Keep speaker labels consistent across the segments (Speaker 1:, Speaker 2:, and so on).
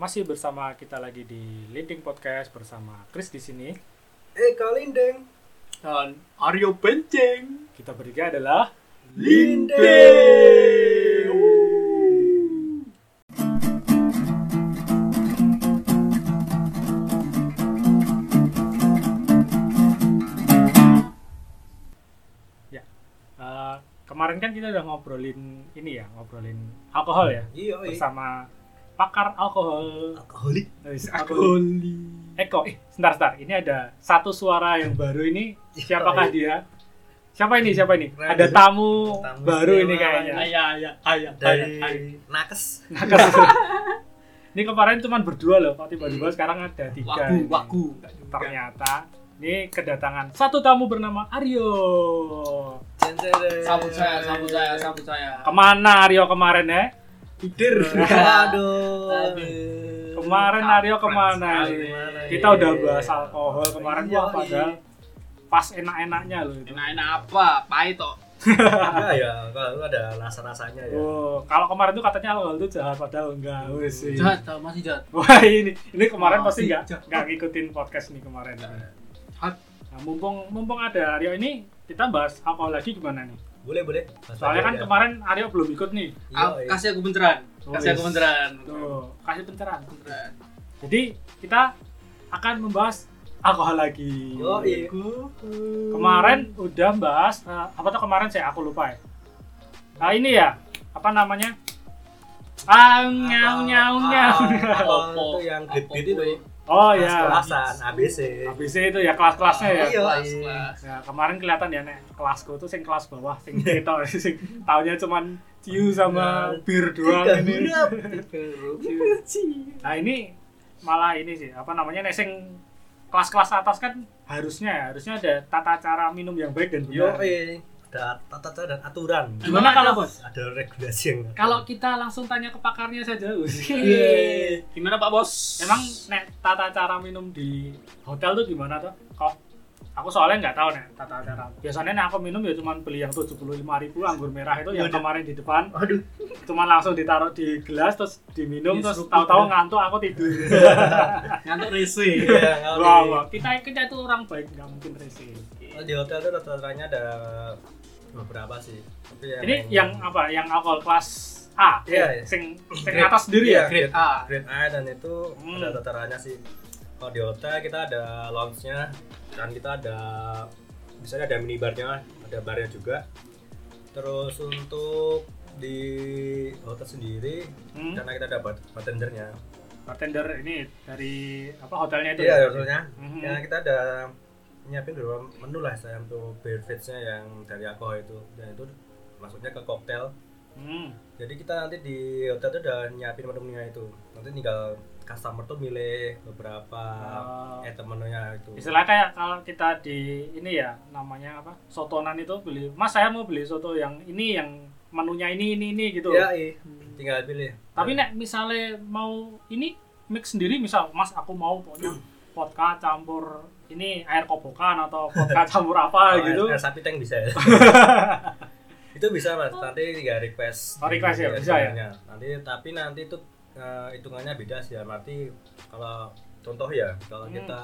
Speaker 1: masih bersama kita lagi di Linting Podcast bersama Chris di sini.
Speaker 2: Eh Kalindeng
Speaker 3: dan Aryo Benceng.
Speaker 1: Kita bertiga adalah
Speaker 2: Lindeng.
Speaker 1: Ya. eh, kemarin kan kita udah ngobrolin ini ya, ngobrolin alkohol ya
Speaker 2: Iya, iya.
Speaker 1: bersama pakar alkohol.
Speaker 2: Alkoholik.
Speaker 1: Wis, alkohol. Eko, eh, sebentar, sebentar. Ini ada satu suara yang baru ini. Siapakah dia? Siapa ini? Siapa ini?
Speaker 2: Keren.
Speaker 1: Ada tamu,
Speaker 2: Tamu
Speaker 1: baru ini kayaknya.
Speaker 3: Ayah, ayah, ayah,
Speaker 2: Dari
Speaker 3: ayah, ayah.
Speaker 2: nakes.
Speaker 1: ini kemarin cuma berdua loh, kok tiba-tiba sekarang ada tiga.
Speaker 3: Waku,
Speaker 1: ini.
Speaker 3: waku.
Speaker 1: Ternyata ini kedatangan satu tamu bernama Aryo.
Speaker 3: Sambut saya, sambut saya, sambut saya.
Speaker 1: Ke mana Aryo kemarin ya?
Speaker 2: Tidur. Aduh.
Speaker 3: Aduh.
Speaker 1: Kemarin Aryo ke
Speaker 2: mana
Speaker 1: Kita udah bahas alkohol kemarin
Speaker 2: Iya,
Speaker 1: wah padahal pas enak-enaknya loh itu.
Speaker 3: Enak-enak apa? Pahit toh.
Speaker 2: Enggak ya, kalau ada rasa-rasanya ya.
Speaker 1: Oh, kalau kemarin tuh katanya alkohol itu jahat padahal enggak wes sih.
Speaker 3: Jahat, jahat, masih jahat.
Speaker 1: Wah ini ini kemarin
Speaker 3: Oh,
Speaker 1: pasti enggak enggak ngikutin podcast nih kemarin.
Speaker 3: Jahat.
Speaker 1: Nah, mumpung mumpung ada Aryo ini kita bahas alkohol lagi gimana nih?
Speaker 2: Boleh, boleh.
Speaker 1: Soalnya kan kemarin Aryo belum ikut nih.
Speaker 2: Iya,
Speaker 3: Ah,
Speaker 2: iya.
Speaker 3: Kasih aku pencerahan.
Speaker 1: Oh,
Speaker 3: Kasih aku pencerahan.
Speaker 1: Tuh, kasih pencerahan.
Speaker 3: Pencerahan.
Speaker 1: Jadi kita akan membahas alkohol lagi.
Speaker 2: Yo, iya.
Speaker 1: Kemarin udah bahas eh, apa tuh kemarin saya aku lupa ya. Nah ini ya apa namanya? Ah, nyau nyau nyau.
Speaker 2: Alkohol
Speaker 3: Apa?
Speaker 2: itu yang
Speaker 3: Apa
Speaker 2: gede itu.
Speaker 1: Oh ya.
Speaker 2: Kelas-kelasan, ABC.
Speaker 1: ABC itu ya kelas-kelasnya ya.
Speaker 2: Iya,
Speaker 3: Kelas,
Speaker 2: iya.
Speaker 3: kelas.
Speaker 1: Ya, kemarin kelihatan ya nek kelasku tuh sing kelas bawah sing kita sing taunya cuman ciu sama
Speaker 2: Nah,
Speaker 1: bir doang ini. Nah, ini malah ini sih apa namanya nek sing kelas-kelas atas kan harusnya ya, harusnya ada tata cara minum yang baik dan
Speaker 2: Yo,
Speaker 1: benar.
Speaker 2: iya. Ada tata cara dan aturan.
Speaker 1: Gimana kalau
Speaker 3: ada, bos?
Speaker 2: Ada regulasi yang
Speaker 1: kalau kita langsung tanya ke pakarnya saja.
Speaker 3: Yeay. Gimana Pak Bos?
Speaker 1: Emang nek tata cara minum di hotel tuh gimana tuh? Kok aku soalnya nggak tahu nek tata cara. Biasanya nek aku minum ya cuman beli yang 75.000 anggur merah itu yang kemarin di depan.
Speaker 2: Aduh,
Speaker 1: Cuman langsung ditaruh di gelas terus diminum terus
Speaker 3: Diseruput,
Speaker 1: tahu-tahu ngantuk aku tidur.
Speaker 3: ngantuk rese.
Speaker 2: iya, kalau
Speaker 1: Wah, kita kita itu orang baik nggak mungkin.
Speaker 2: Kalau di hotel itu rata-ratanya ada beberapa sih. Tapi ya
Speaker 1: Ini
Speaker 2: emang-
Speaker 1: yang apa? Yang alkohol kelas A,
Speaker 2: Iya, iya.
Speaker 1: sing sing
Speaker 2: Grade-
Speaker 1: atas sendiri
Speaker 2: iya,
Speaker 1: ya.
Speaker 3: Grade A.
Speaker 2: grade A dan itu
Speaker 1: Hmm.
Speaker 2: ada tatarannya sih. Kalau di hotel kita ada lounge-nya dan kita ada misalnya ada minibarnya, ada barnya juga. Terus untuk di hotel sendiri
Speaker 1: Hmm.
Speaker 2: karena kita ada bar- bartendernya.
Speaker 1: Bartender ini dari apa hotelnya itu.
Speaker 2: Iya,
Speaker 1: ya?
Speaker 2: hotelnya.
Speaker 1: Mhm.
Speaker 2: Ya kita ada nyiapin beberapa menu lah saya untuk beverage-nya yang dari alkohol itu dan itu masuknya ke koktail
Speaker 1: Hmm.
Speaker 2: jadi kita nanti di hotel tuh udah nyiapin menu-menunya itu nanti tinggal customer tuh milih beberapa
Speaker 1: Oh.
Speaker 2: item menunya itu
Speaker 1: Istilah kayak kalau kita di ini ya namanya apa? Sotonan itu beli. Mas saya mau beli soto yang ini yang menunya ini ini ini gitu.
Speaker 2: ya iya tinggal pilih
Speaker 1: Tapi nek misalnya mau ini mix sendiri misal Mas aku mau pokoknya vodka campur ini air kobokan atau vodka campur apa
Speaker 2: Oh,
Speaker 1: gitu.
Speaker 2: air, air sapi tank bisa ya itu bisa mas nanti tinggal request
Speaker 1: Oh, request ya, bisa ya?
Speaker 2: nanti tapi nanti itu eh, hitungannya beda sih ya nanti kalau contoh ya kalau
Speaker 1: Hmm.
Speaker 2: kita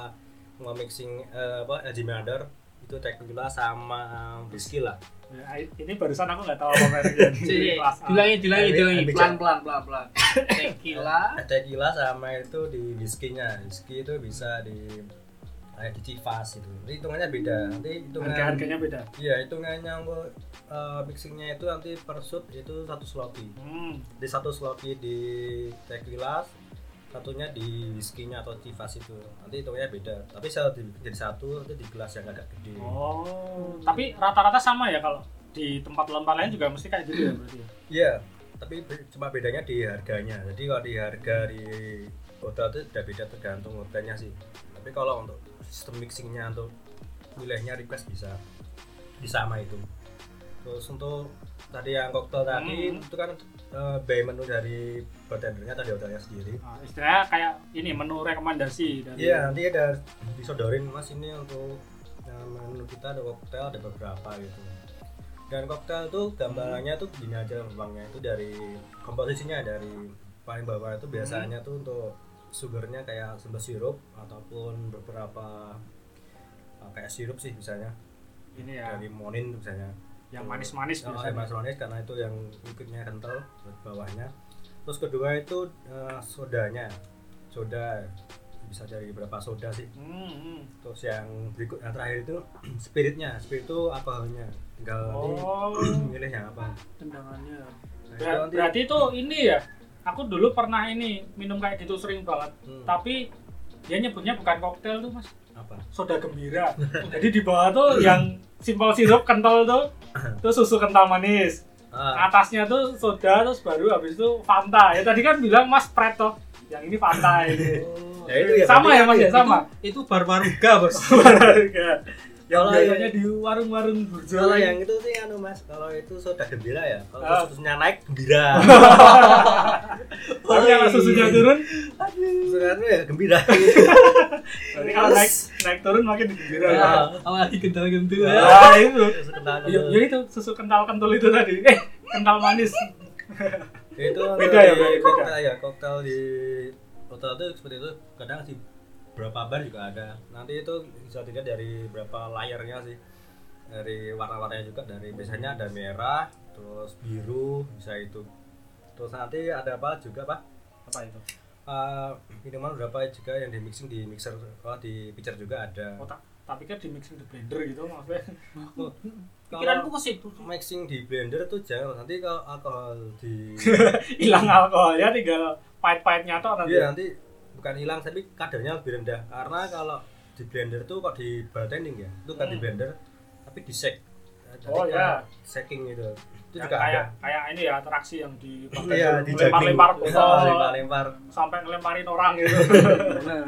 Speaker 2: mau mixing eh, apa LG Mader itu tequila sama whisky lah
Speaker 1: Ya, ini barusan aku nggak tahu apa mereknya di
Speaker 3: Jadi,
Speaker 1: kelas A.
Speaker 3: dilangi, dilangi,
Speaker 2: Ambil-
Speaker 3: dilangi.
Speaker 2: ambil
Speaker 3: Pelan, pelan, pelan, pelan. Tequila.
Speaker 2: tequila sama itu di whisky-nya whisky itu bisa di kayak di Chivas itu. Hitungannya beda. Nanti hitungan
Speaker 1: Harga-harganya beda.
Speaker 2: iya hitungannya untuk eh, mixingnya itu nanti per shoot itu satu sloppy
Speaker 1: Hmm.
Speaker 2: di satu sloppy di tequila satunya di whisky-nya atau Chivas itu. Nanti hitungannya beda. Tapi saya di, jadi satu itu di gelas yang agak gede.
Speaker 1: Oh, tapi rata-rata sama ya kalau di tempat-tempat lain juga mesti kayak gitu ya berarti. ya?
Speaker 2: iya. Tapi cuma bedanya di harganya. Jadi kalau di harga di hotel itu udah beda tergantung hotelnya sih. Tapi kalau untuk sistem mixingnya untuk milihnya request bisa bisa sama itu. Terus untuk tadi yang koktel tadi
Speaker 1: Hmm.
Speaker 2: itu kan eh, by menu dari bartendernya tadi hotelnya sendiri.
Speaker 1: Nah, istilahnya kayak ini menu rekomendasi dari
Speaker 2: Iya, nanti ada disodorin Mas ini untuk eh, menu kita ada koktail ada beberapa gitu. Dan koktail itu gambarannya tuh gini aja gampangnya. Itu dari komposisinya dari paling bawah itu biasanya tuh untuk sugarnya kayak simple sirup ataupun beberapa uh, kayak sirup sih misalnya.
Speaker 1: Ini ya.
Speaker 2: Dari monin misalnya.
Speaker 1: Yang manis-manis
Speaker 2: Oh,
Speaker 1: biasanya.
Speaker 2: yang manis karena itu yang liquidnya kental bawahnya. Terus kedua itu uh, sodanya. Soda. Bisa dari berapa soda sih.
Speaker 1: Hmm, hmm.
Speaker 2: terus yang berikut yang terakhir itu spiritnya. Spirit itu alkoholnya tinggal
Speaker 1: Oh.
Speaker 2: milih yang apa.
Speaker 3: Tendangannya.
Speaker 2: Nah, itu
Speaker 1: Ber-
Speaker 2: nanti
Speaker 1: berarti itu ini ya. Aku dulu pernah ini minum kayak gitu sering banget.
Speaker 2: Hmm.
Speaker 1: Tapi dia nyebutnya bukan koktail tuh, Mas.
Speaker 2: apa
Speaker 1: Soda gembira. Jadi di bawah tuh yang simpel sirup kental tuh, itu susu kental manis.
Speaker 2: ah,
Speaker 1: Atasnya tuh soda terus baru habis itu Fanta. Ya tadi kan bilang Mas Pret. Yang ini Fanta ini.
Speaker 2: ya itu ya
Speaker 1: sama ya Mas ya, sama.
Speaker 3: itu barbaruga bos
Speaker 1: yang
Speaker 2: Kalau
Speaker 1: biasanya di warung-warung burjo.
Speaker 2: kalau yang itu sih anu mas kalau itu soda gembira ya kalau
Speaker 1: Ah.
Speaker 2: susunya naik gembira
Speaker 1: Tapi kalau susunya turun,
Speaker 2: susunya anu ya gembira
Speaker 1: berarti kalau naik naik turun makin gembira. ya.
Speaker 3: Apalagi kental-kental ya
Speaker 1: Ah, itu.
Speaker 2: Susu kental
Speaker 1: Ya, ya itu susu kental kentul itu tadi. Eh, kental manis.
Speaker 2: itu
Speaker 1: Beda ya, beda.
Speaker 2: koktail ya koktail di hotel itu seperti itu kadang sih berapa bar juga ada. Nanti itu bisa dilihat dari berapa layernya sih. Dari warna-warnanya juga dari biasanya ada merah terus biru bisa itu. Terus nanti ada apa juga pak?
Speaker 1: Apa itu?
Speaker 2: Eh, minuman berapa juga yang di mixing di mixer oh, di pitcher juga ada.
Speaker 1: Oh, tak, tapi kan di mixing di blender gitu maksudnya.
Speaker 2: Oh,
Speaker 3: pikiranku ke situ
Speaker 2: mixing di blender tuh jangan nanti kalau alkohol di
Speaker 1: Hilang alkoholnya tinggal pahit-pahitnya tok nanti.
Speaker 2: Iya nanti bukan hilang tapi kadarnya lebih rendah. Karena kalau di blender tuh kok di bartending ya itu kan di
Speaker 1: Hmm.
Speaker 2: blender tapi di shake. Jadi
Speaker 1: Oh, ya.
Speaker 2: shaking gitu. Itu
Speaker 1: Yang
Speaker 2: juga
Speaker 1: kayak
Speaker 2: ada.
Speaker 1: kayak ini ya atraksi yang di
Speaker 2: iya di
Speaker 1: lempar-lempar botol
Speaker 2: lempar-lempar.
Speaker 1: Sampai ngelemparin orang gitu.
Speaker 3: nah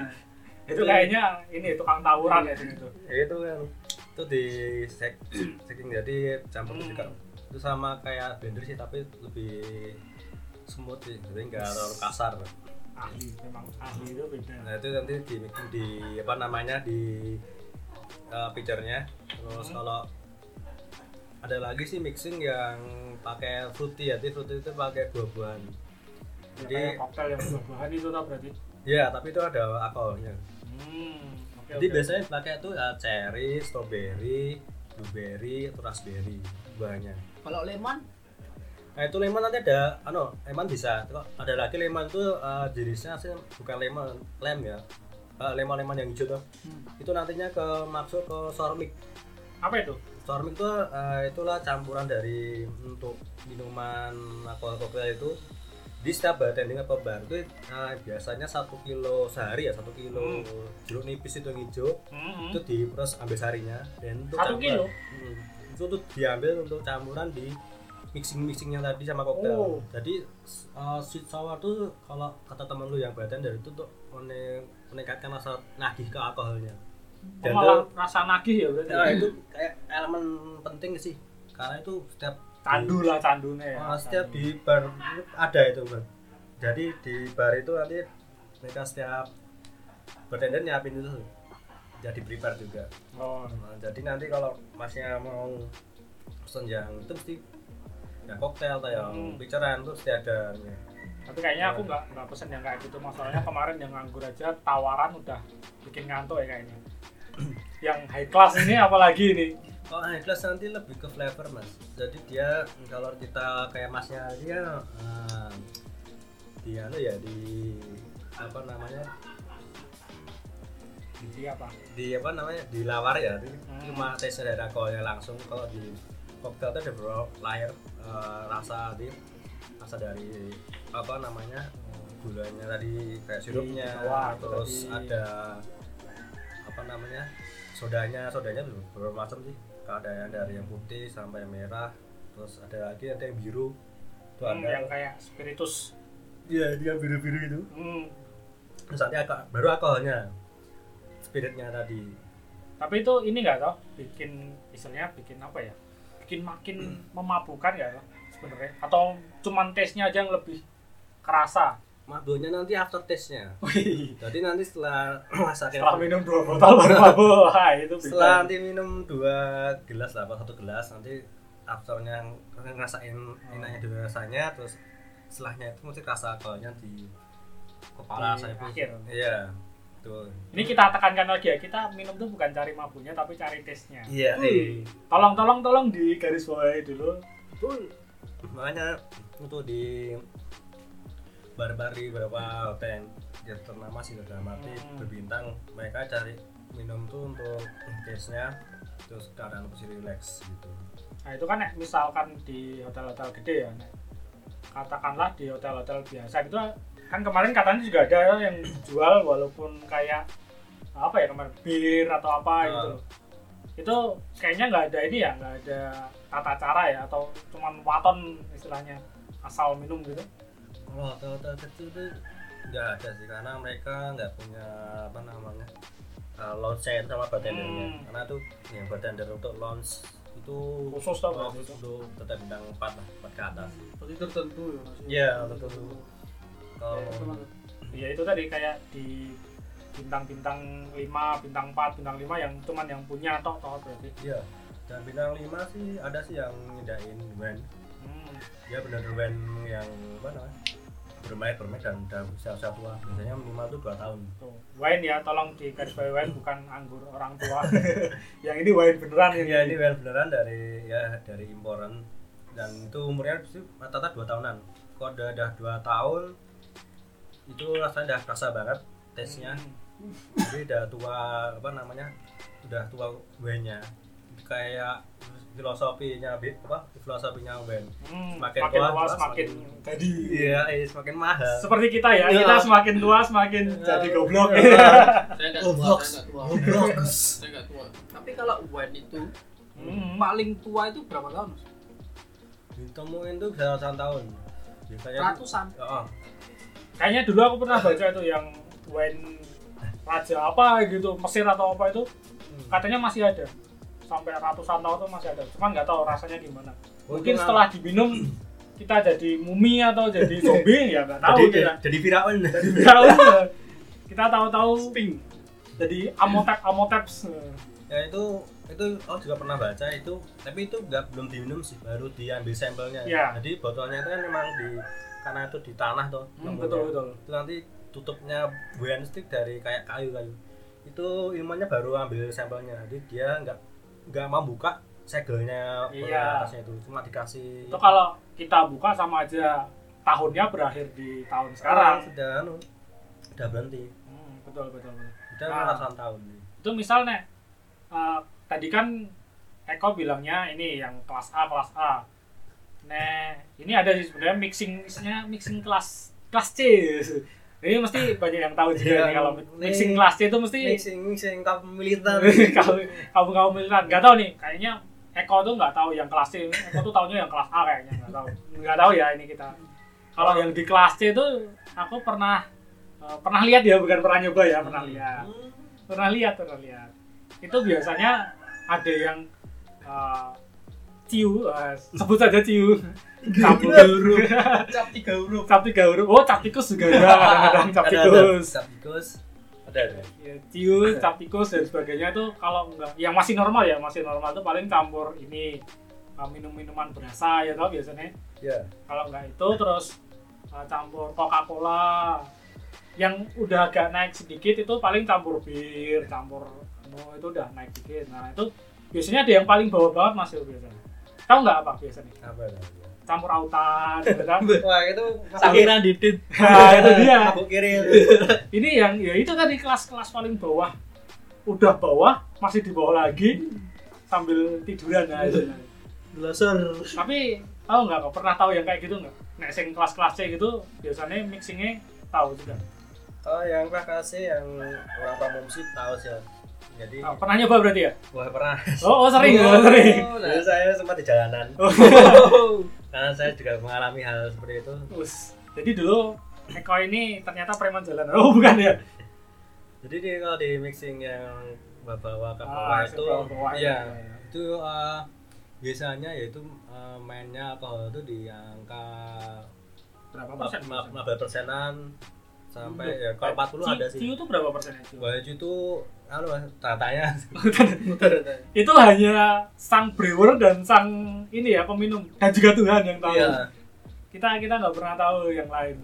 Speaker 1: itu kayaknya ini tukang tawuran. Ya sini tuh.
Speaker 2: ya itu kan itu di shake shaking. Jadi campur
Speaker 1: Hmm.
Speaker 2: juga. Itu sama kayak blender sih tapi lebih smooth sih. Jadi nggak terlalu kasar
Speaker 1: Ahli, memang ahli itu beda.
Speaker 2: Nah itu nanti di di apa namanya di uh, pitchernya. Terus
Speaker 1: Hmm.
Speaker 2: kalau ada lagi sih mixing yang pakai fruity ya, jadi fruity itu pakai buah-buahan.
Speaker 1: Ya,
Speaker 2: Jadi
Speaker 1: kayak koktail yang buah-buahan itu tau berarti.
Speaker 2: ya tapi itu ada alkoholnya.
Speaker 1: Hmm. Oke,
Speaker 2: Jadi
Speaker 1: oke.
Speaker 2: biasanya pakai itu uh, cherry, strawberry, blueberry, atau raspberry buahnya.
Speaker 3: kalau lemon
Speaker 2: Nah itu lemon nanti ada, ano lemon bisa. Ada lagi lemon itu uh, jenisnya sih bukan lemon, lem ya. Uh, lemon-lemon yang hijau tuh.
Speaker 3: Hmm.
Speaker 2: Itu nantinya ke masuk ke sour mix.
Speaker 1: apa itu?
Speaker 2: Sour mix itu uh, itulah campuran dari untuk minuman alkohol itu di setiap bartending atau bar itu uh, biasanya satu kilo sehari ya satu kilo jeruk nipis itu yang hijau
Speaker 1: Hmm.
Speaker 2: itu diproses ambil sarinya dan untuk
Speaker 1: Satu kilo?
Speaker 2: Hmm. itu tuh diambil untuk campuran di mixing mixingnya tadi sama koktail
Speaker 1: Oh.
Speaker 2: jadi uh, sweet sour tuh kalau kata temen lu yang bartender itu tuh meningkatkan rasa nagih ke alkoholnya
Speaker 1: Oh,
Speaker 2: dan
Speaker 1: malah
Speaker 2: tuh
Speaker 1: rasa nagih ya berarti.
Speaker 2: Nah, itu kayak elemen penting sih karena itu setiap
Speaker 1: candu lah candunya ya.
Speaker 2: Ah, setiap di bar ada itu bang jadi di bar itu nanti mereka setiap bartender nyiapin itu jadi prepare juga
Speaker 1: Oh.
Speaker 2: Nah, jadi nanti kalau masnya mau pesen yang itu mesti yang koktail atau yang
Speaker 1: Hmm.
Speaker 2: bicaraan tuh mesti ada
Speaker 1: Tapi kayaknya aku nggak nggak pesen yang kayak gitu masalahnya kemarin yang nganggur aja tawaran udah bikin ngantuk ya kayaknya. yang high class ini apalagi ini?
Speaker 2: kalau high class nanti lebih ke flavor mas jadi dia kalau kita kayak masnya dia eh, di anu ya di apa namanya
Speaker 1: Jadi apa?
Speaker 2: di apa namanya di lawar ya
Speaker 1: Hmm.
Speaker 2: cuma tes dari alkoholnya langsung kalau di cocktail itu ada beberapa layer eh, rasa di rasa dari apa namanya gulanya tadi kayak sirupnya terus
Speaker 1: tadi.
Speaker 2: ada apa namanya sodanya sodanya beberapa macam sih ada yang dari yang putih sampai yang merah terus ada lagi nanti yang biru itu
Speaker 1: Hmm,
Speaker 2: ada
Speaker 1: yang kayak spiritus.
Speaker 2: iya dia biru biru itu
Speaker 1: Hmm.
Speaker 2: terus nanti agak baru alkoholnya spiritnya tadi
Speaker 1: Tapi itu ini nggak toh bikin istilahnya bikin apa ya? Bikin makin memabukkan toh sebenarnya? Atau cuman taste-nya aja yang lebih kerasa?
Speaker 2: mabuknya nanti after taste nya
Speaker 1: Wih,
Speaker 2: jadi nanti setelah masakin
Speaker 1: setelah minum dua botol baru mabuk. Itu
Speaker 2: setelah nanti minum dua gelas lah satu gelas nanti afternya ngerasain enaknya dulu rasanya terus setelahnya itu mesti rasa alkoholnya di kepala
Speaker 1: Di
Speaker 2: saya
Speaker 1: akhir.
Speaker 2: iya betul
Speaker 1: Ini kita tekankan lagi ya, kita minum tuh bukan cari mabuknya tapi cari taste-nya.
Speaker 2: iya
Speaker 3: Wih.
Speaker 1: Tolong tolong tolong di garis bawahi dulu.
Speaker 2: betul makanya untuk di bar-bar di beberapa hotel yang ternama sih dalam arti
Speaker 1: Hmm.
Speaker 2: berbintang mereka cari minum tuh untuk taste-nya terus keadaan mesti relax gitu
Speaker 1: Nah itu kan nek misalkan di hotel-hotel gede ya, katakanlah di hotel-hotel biasa gitu kan kemarin katanya juga ada yang jual walaupun kayak apa ya kemarin bir atau apa
Speaker 2: Ah.
Speaker 1: gitu. Itu kayaknya nggak ada ini ya, nggak ada tata cara ya atau cuman waton istilahnya asal minum gitu.
Speaker 2: kalau hotel-hotel kecil tuh nggak ada sih karena mereka nggak punya apa namanya uh, lounge chain sama bartendernya
Speaker 1: Hmm.
Speaker 2: karena tuh yang bartender untuk lounge itu
Speaker 1: Khusus tau
Speaker 2: oh,
Speaker 1: berarti itu.
Speaker 2: untuk tetap bintang 4 lah 4 ke atas
Speaker 3: Berarti tertentu ya
Speaker 2: iya betul kalau
Speaker 3: Gimana?
Speaker 1: Ya itu tadi kayak di bintang-bintang 5, bintang 4, bintang 5 yang cuman yang punya toh toh berarti.
Speaker 2: iya dan bintang 5 sih ada sih yang ngedain wine
Speaker 1: Hmm.
Speaker 2: dia bener wine yang apa namanya bermain bermain dan udah usia usia tua biasanya minimal tuh 2 tahun
Speaker 1: Tuh, wine ya, tolong di garis bawahi wine bukan anggur orang tua. yang ini wine beneran yang
Speaker 2: ya ini wine beneran dari ya dari imporan dan itu umurnya sih rata-rata 2 tahunan kalau udah udah 2 tahun itu rasanya udah kerasa banget taste-nya
Speaker 1: Hmm.
Speaker 2: jadi udah tua apa namanya udah tua wine-nya kayak filosofinya Bi- apa filosofinya wine
Speaker 1: Hmm,
Speaker 2: Semakin
Speaker 1: semakin
Speaker 2: tua,
Speaker 1: tua semakin
Speaker 2: semakin-
Speaker 1: jadi.
Speaker 2: iya eh, semakin mahal
Speaker 1: Seperti kita ya,
Speaker 2: Iya.
Speaker 1: kita semakin tua semakin jadi goblok.
Speaker 2: Iya.
Speaker 3: Saya tua, tua. Tua. Tapi kalau wine itu
Speaker 1: Hmm.
Speaker 3: paling tua itu berapa tahun?
Speaker 2: Ditemuin tuh bisa ratusan tahun biasanya
Speaker 3: Ratusan.
Speaker 2: oh,
Speaker 1: Kayaknya dulu aku pernah baca itu yang wine raja apa gitu, Mesir atau apa itu
Speaker 2: hmm.
Speaker 1: katanya masih ada. Sampai ratusan tahun tuh masih ada. Cuman nggak tahu rasanya gimana.
Speaker 2: Oh,
Speaker 1: mungkin setelah diminum kita jadi mumi atau jadi zombie ya nggak tahu
Speaker 2: jadi,
Speaker 1: kita.
Speaker 2: jadi Firaun.
Speaker 1: Jadi tahu kita tahu-tahu jadi amotep amoteps.
Speaker 2: Ya itu itu oh juga pernah baca itu tapi itu nggak belum diminum sih baru diambil sampelnya.
Speaker 1: Iya.
Speaker 2: jadi botolnya itu kan memang di karena itu di tanah tuh
Speaker 1: hmm, betul betul.
Speaker 2: Itu nanti tutupnya buayan stick dari kayak kayu kayu. Itu ilmunya baru ambil sampelnya. Jadi dia nggak nggak mau buka segelnya
Speaker 1: Iya.
Speaker 2: atasnya itu. Cuma dikasih
Speaker 1: itu kalau kita buka sama aja tahunnya berakhir di tahun sekarang
Speaker 2: sudah anu udah berhenti.
Speaker 1: Hmm, betul betul betul.
Speaker 2: Udah
Speaker 1: Nah.
Speaker 2: ratusan tahun
Speaker 1: itu misalnya eh, tadi kan Eko bilangnya ini yang kelas A kelas A nah ini ada sih sebenarnya mixingnya mixing kelas kelas C. Ini mesti banyak yang tahu juga
Speaker 2: Iya,
Speaker 1: nih kalau mixing kelas C itu mesti
Speaker 2: mixing mixing kaum militer
Speaker 1: kalau kamu kamu militan. Nggak tahu nih kayaknya Eko tuh nggak tahu yang kelas C. Eko tuh tahunya yang kelas A kayaknya nggak tahu. Nggak tahu ya ini kita. Kalau yang di kelas C itu aku pernah eh, pernah lihat ya bukan pernah nyoba ya pernah lihat. Pernah lihat pernah lihat. Itu biasanya ada yang uh, ciu sebut saja ciu. Campur huruf.
Speaker 3: Cap tiga huruf.
Speaker 1: cap tiga huruf. Oh cap tikus juga ada. Kadang-kadang cap tikus.
Speaker 2: Cap tikus. Ada ada.
Speaker 1: Ya, ciu cap tikus dan sebagainya. Itu kalau enggak yang masih normal ya masih normal itu paling campur ini uh, minum-minuman berasa ya tau biasanya.
Speaker 2: Ya
Speaker 1: kalau enggak itu terus uh, campur Coca Cola yang udah agak naik sedikit itu paling campur bir campur anu itu udah naik dikit nah itu biasanya ada yang paling bawah banget mas itu biasanya tahu nggak apa biasanya?
Speaker 2: Apa ada
Speaker 1: campur autan gitu kan?
Speaker 2: Wah itu
Speaker 3: Sakira didit.
Speaker 1: nah itu dia.
Speaker 2: Mabuk kiri.
Speaker 1: Ini yang ya itu tadi kelas-kelas paling bawah. Udah bawah masih di bawah lagi sambil tiduran nah itu.
Speaker 3: Belasan.
Speaker 1: tapi tahu nggak kok pernah tahu yang kayak gitu nggak? Nek sing kelas-kelas C gitu biasanya mixingnya tahu juga.
Speaker 2: Oh yang kakak yang orang pamumsi tahu sih jadi
Speaker 1: Oh, pernah nyoba berarti ya?
Speaker 2: Wah pernah.
Speaker 1: Oh, oh sering oh, sering.
Speaker 2: Dulu saya sempat di jalanan.
Speaker 1: Oh.
Speaker 2: karena saya juga mengalami hal seperti itu.
Speaker 1: Us. jadi dulu Eko ini ternyata preman jalanan. Oh bukan ya?
Speaker 2: Jadi di, kalau di mixing yang bawa ke
Speaker 1: Ah,
Speaker 2: bawah itu
Speaker 1: bawah-bawah
Speaker 2: iya.
Speaker 1: Ya.
Speaker 2: itu eh, biasanya yaitu eh, mainnya alkohol itu di angka
Speaker 1: berapa persen?
Speaker 2: 15 persenan sampai ya kalau 40 ada sih.
Speaker 1: Ciu itu berapa persennya Ciu?
Speaker 2: Wah itu mas, tatanya
Speaker 1: itu hanya sang brewer dan sang ini ya peminum. Dan juga Tuhan yang tahu.
Speaker 2: Iya.
Speaker 1: Kita kita nggak pernah tahu yang lain.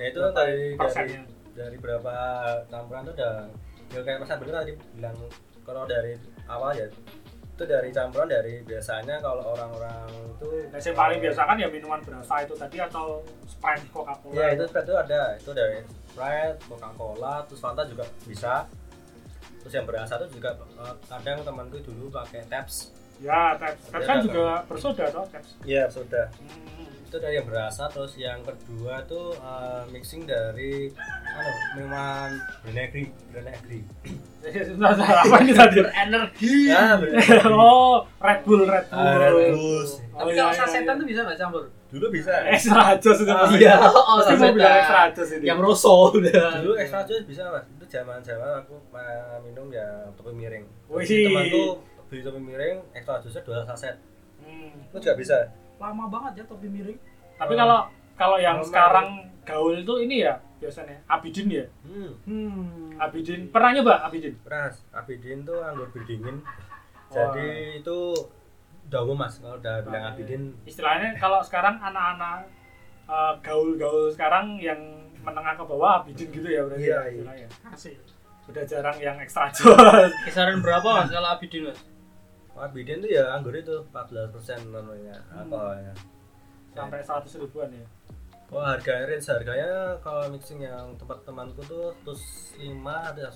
Speaker 2: Nah itu kan dari dari
Speaker 1: persennya.
Speaker 2: dari berapa campuran itu udah ya kayak mas Abdul tadi bilang kalau dari awal ya itu dari campuran dari biasanya kalau orang-orang itu
Speaker 1: Nah, yang paling biasa kan ya minuman berasa itu tadi atau Sprite Coca-Cola.
Speaker 2: Ya itu Sprite itu ada. Itu dari Sprite, Coca-Cola, terus Fanta juga bisa terus yang berasa itu juga eh, kadang temanku dulu pakai Taps
Speaker 1: ya Taps Taps kan juga bersoda toh Taps
Speaker 2: iya sudah
Speaker 1: hmm.
Speaker 2: itu dari yang berasa terus yang kedua tuh eh, mixing dari anu minuman Brenegri Brenegri
Speaker 1: Sebentar, sebentar, apa ini tadi
Speaker 3: Energi.
Speaker 2: ya
Speaker 1: oh Red Bull Red Bull
Speaker 2: Ah, Red Bull.
Speaker 1: Oh,
Speaker 3: Tapi
Speaker 1: iya,
Speaker 3: kalau
Speaker 1: iya,
Speaker 3: sasetan
Speaker 1: iya.
Speaker 3: tuh bisa nggak campur?
Speaker 2: dulu bisa
Speaker 1: extra jos itu
Speaker 3: Oh,
Speaker 1: pasti.
Speaker 3: iya. Oh,
Speaker 1: bilang extra
Speaker 3: sasetan.
Speaker 1: ini
Speaker 3: Yang rosso udah.
Speaker 2: dulu extra jus bisa mas itu zaman zaman aku minum ya topi miring
Speaker 1: Wih.
Speaker 2: temanku beli topi miring extra jusnya dua saset
Speaker 1: Hmm.
Speaker 2: itu juga bisa
Speaker 3: Lama banget ya topi miring.
Speaker 1: tapi
Speaker 2: Oh.
Speaker 1: kalau kalau yang
Speaker 2: Normal.
Speaker 1: sekarang gaul itu ini ya biasanya Abidin ya
Speaker 2: hmm
Speaker 3: Hmm.
Speaker 1: Abidin pernah nyoba Abidin
Speaker 2: beras abidin tuh anggur bir dingin
Speaker 1: Wah.
Speaker 2: jadi itu udah umum mas kalau udah bilang
Speaker 1: Ah,
Speaker 2: abidin
Speaker 1: istilahnya kalau sekarang anak-anak eh, gaul-gaul sekarang yang menengah ke bawah Abidin gitu ya berarti
Speaker 2: Iya,
Speaker 1: ya,
Speaker 2: iya.
Speaker 1: istilahnya. Asik. udah jarang yang ekstra jos
Speaker 3: Kisaran berapa mas kalau Abidin mas?
Speaker 2: abidin tuh ya anggur itu 14 persen namanya
Speaker 1: Hmm.
Speaker 2: alkoholnya
Speaker 1: sampai 100 ribuan ya
Speaker 2: Oh harga range harganya kalau mixing yang tempat temanku tuh terus 5 ada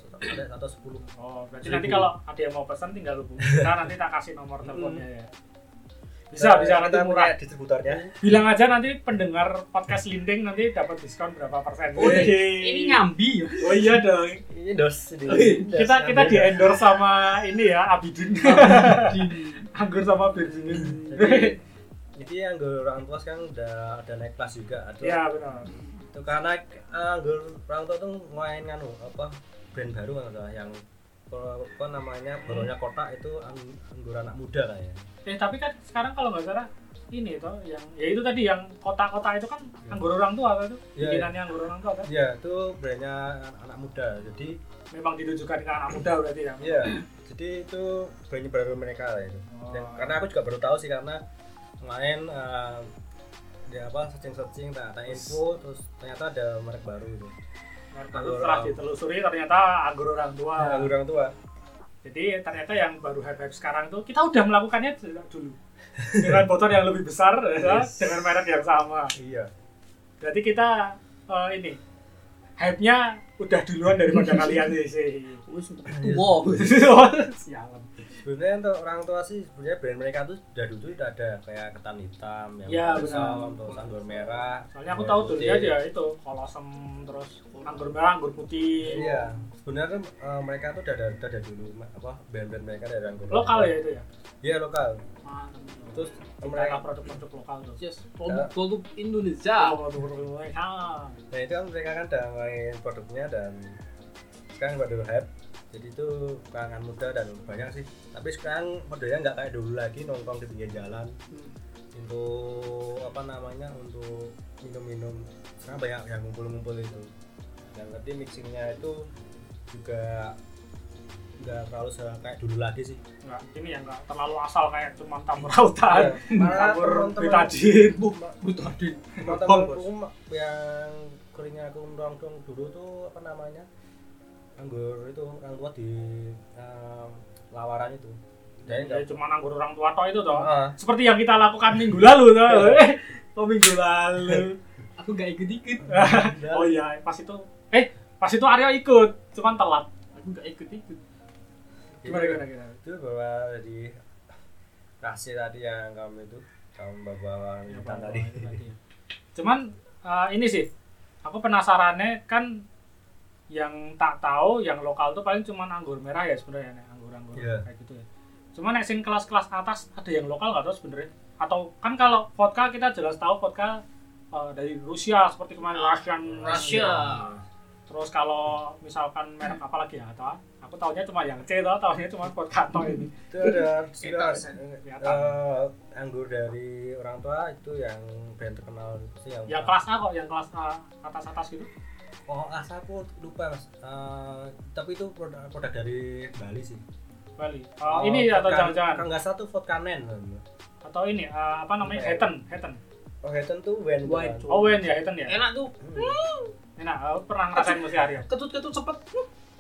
Speaker 2: atau 10
Speaker 1: oh berarti
Speaker 2: Seribu.
Speaker 1: nanti kalau ada yang mau pesan tinggal hubungi kita nanti tak kasih nomor teleponnya ya bisa
Speaker 2: Nah,
Speaker 1: bisa nanti murah.
Speaker 2: distributornya.
Speaker 1: Bilang aja nanti pendengar podcast Linding nanti dapat diskon berapa persen.
Speaker 3: Oh,
Speaker 1: Wih.
Speaker 3: Ini nyambi ya.
Speaker 1: oh iya dong.
Speaker 2: Ini dos ini
Speaker 3: Oh, iya.
Speaker 2: dos,
Speaker 1: kita kita di endorse sama ini ya Abidin. Anggur sama dingin
Speaker 2: jadi jadi anggur orang tua sekarang udah ada naik kelas juga ada
Speaker 1: ya benar.
Speaker 2: Itu karena anggur orang tua tuh main nganu apa brand baru kan salah apa namanya boronya kotak itu ang- anggur anak muda kayaknya
Speaker 1: eh tapi kan sekarang kalau nggak salah ini toh yang ya itu tadi yang kota-kota itu kan
Speaker 2: Ya.
Speaker 1: anggur orang tua kan itu
Speaker 2: Iya,
Speaker 1: bikinannya anggur orang tua kan
Speaker 2: ya itu brandnya anak muda jadi
Speaker 1: memang ditujukan ke anak muda berarti ya
Speaker 2: Iya, jadi itu brand baru mereka lah itu.
Speaker 1: Oh.
Speaker 2: Dan karena aku juga baru tahu sih karena kemarin eh, di apa searching searching tak ada info terus ternyata ada merek baru itu. Anggur
Speaker 1: setelah ditelusuri ternyata anggur orang tua
Speaker 2: Nah, orang tua.
Speaker 1: jadi ternyata yang baru hype hype sekarang tuh kita udah melakukannya dulu dengan botol yang lebih besar ya,
Speaker 2: Yes.
Speaker 1: dengan merek yang sama
Speaker 2: Iya.
Speaker 1: berarti kita eh, ini hype-nya udah duluan daripada kalian sih
Speaker 3: Wis tua.
Speaker 1: sialan
Speaker 2: Sebenarnya untuk orang tua sih sebenarnya brand mereka tuh udah dulu udah ada kayak ketan hitam yang balsam,
Speaker 1: benar.
Speaker 2: terus anggur merah.
Speaker 1: soalnya aku tahu
Speaker 2: putih.
Speaker 1: dulunya dia itu kolosem terus anggur merah anggur putih
Speaker 2: Iya. Sebenarnya eh, mereka tuh udah ada dulu apa brand-brand mereka dari anggur.
Speaker 1: lokal ya itu ya
Speaker 2: Iya lokal.
Speaker 1: terus
Speaker 2: Terus
Speaker 1: mereka
Speaker 2: mereka
Speaker 1: produk-produk lokal tuh
Speaker 3: Yes, produk-produk Indonesia.
Speaker 1: Oh, produk-produk Indonesia.
Speaker 2: Nah itu kan mereka kan udah main produknya dan sekarang baru hype jadi itu kalangan muda dan banyak sih. Tapi sekarang modelnya nggak kayak dulu lagi nongkrong di pinggir jalan. Untuk apa namanya untuk minum-minum. Sekarang banyak yang ngumpul-ngumpul itu. Dan nanti mixingnya itu juga nggak terlalu se- kayak dulu lagi sih.
Speaker 1: Enggak, ini ya enggak terlalu asal kayak cuma campur rautan,
Speaker 2: Malah
Speaker 1: campur
Speaker 2: teman-teman-
Speaker 1: betadin.
Speaker 3: Betadin.
Speaker 2: teman-temanku yang keringnya aku nongkrong dulu tuh apa namanya anggur itu orang tua di em, lawaran itu jadi
Speaker 1: Ya,
Speaker 2: nggak
Speaker 1: cuma anggur orang tua toh itu toh.
Speaker 2: Ah,
Speaker 1: Seperti yang kita lakukan minggu lalu toh. Eh, oh minggu lalu.
Speaker 3: Aku gak ikut-ikut.
Speaker 1: oh iya, pas itu eh pas itu Aryo ikut, cuman telat.
Speaker 3: Aku gak ikut-ikut.
Speaker 1: Gimana gimana gimana.
Speaker 2: itu bahwa di kasih tadi yang kamu itu kamu bawa
Speaker 1: Ya,
Speaker 2: tadi.
Speaker 1: Cuman eh, ini sih, aku penasarannya kan yang tak tahu yang lokal tuh paling cuman anggur merah ya sebenarnya nek anggur-anggur
Speaker 2: Iya.
Speaker 1: kayak gitu ya. Cuman nek sing kelas-kelas atas ada yang lokal nggak tahu sebenarnya. Atau kan kalau vodka kita jelas tahu vodka eh, dari Rusia seperti kemarin Russian
Speaker 3: Russia.
Speaker 1: Terus kalau misalkan merek apa lagi ya atau aku tahunya cuma yang C tau, tahunya cuma vodka toh ini.
Speaker 2: itu ada
Speaker 1: Kelihatan.
Speaker 2: eh, anggur dari orang tua itu yang brand terkenal itu sih yang
Speaker 1: Yang kelas A kok, yang kelas A atas-atas gitu.
Speaker 2: Oh asal aku lupa mas Eh, tapi itu produk produk dari Bali sih
Speaker 1: Bali. Oh, ini atau
Speaker 2: vodka-
Speaker 1: jangan-jangan
Speaker 2: kalau nggak salah tuh vodka nen
Speaker 1: atau ini eh, apa namanya
Speaker 2: Iya.
Speaker 1: Hetten Hetten
Speaker 2: Oh, Hayton tuh tuh kan.
Speaker 1: Oh, Wen ya, Ethan ya.
Speaker 3: Enak tuh.
Speaker 2: Hmm.
Speaker 1: Enak, aku pernah ngerasain musi hari.
Speaker 3: Ketut-ketut cepet.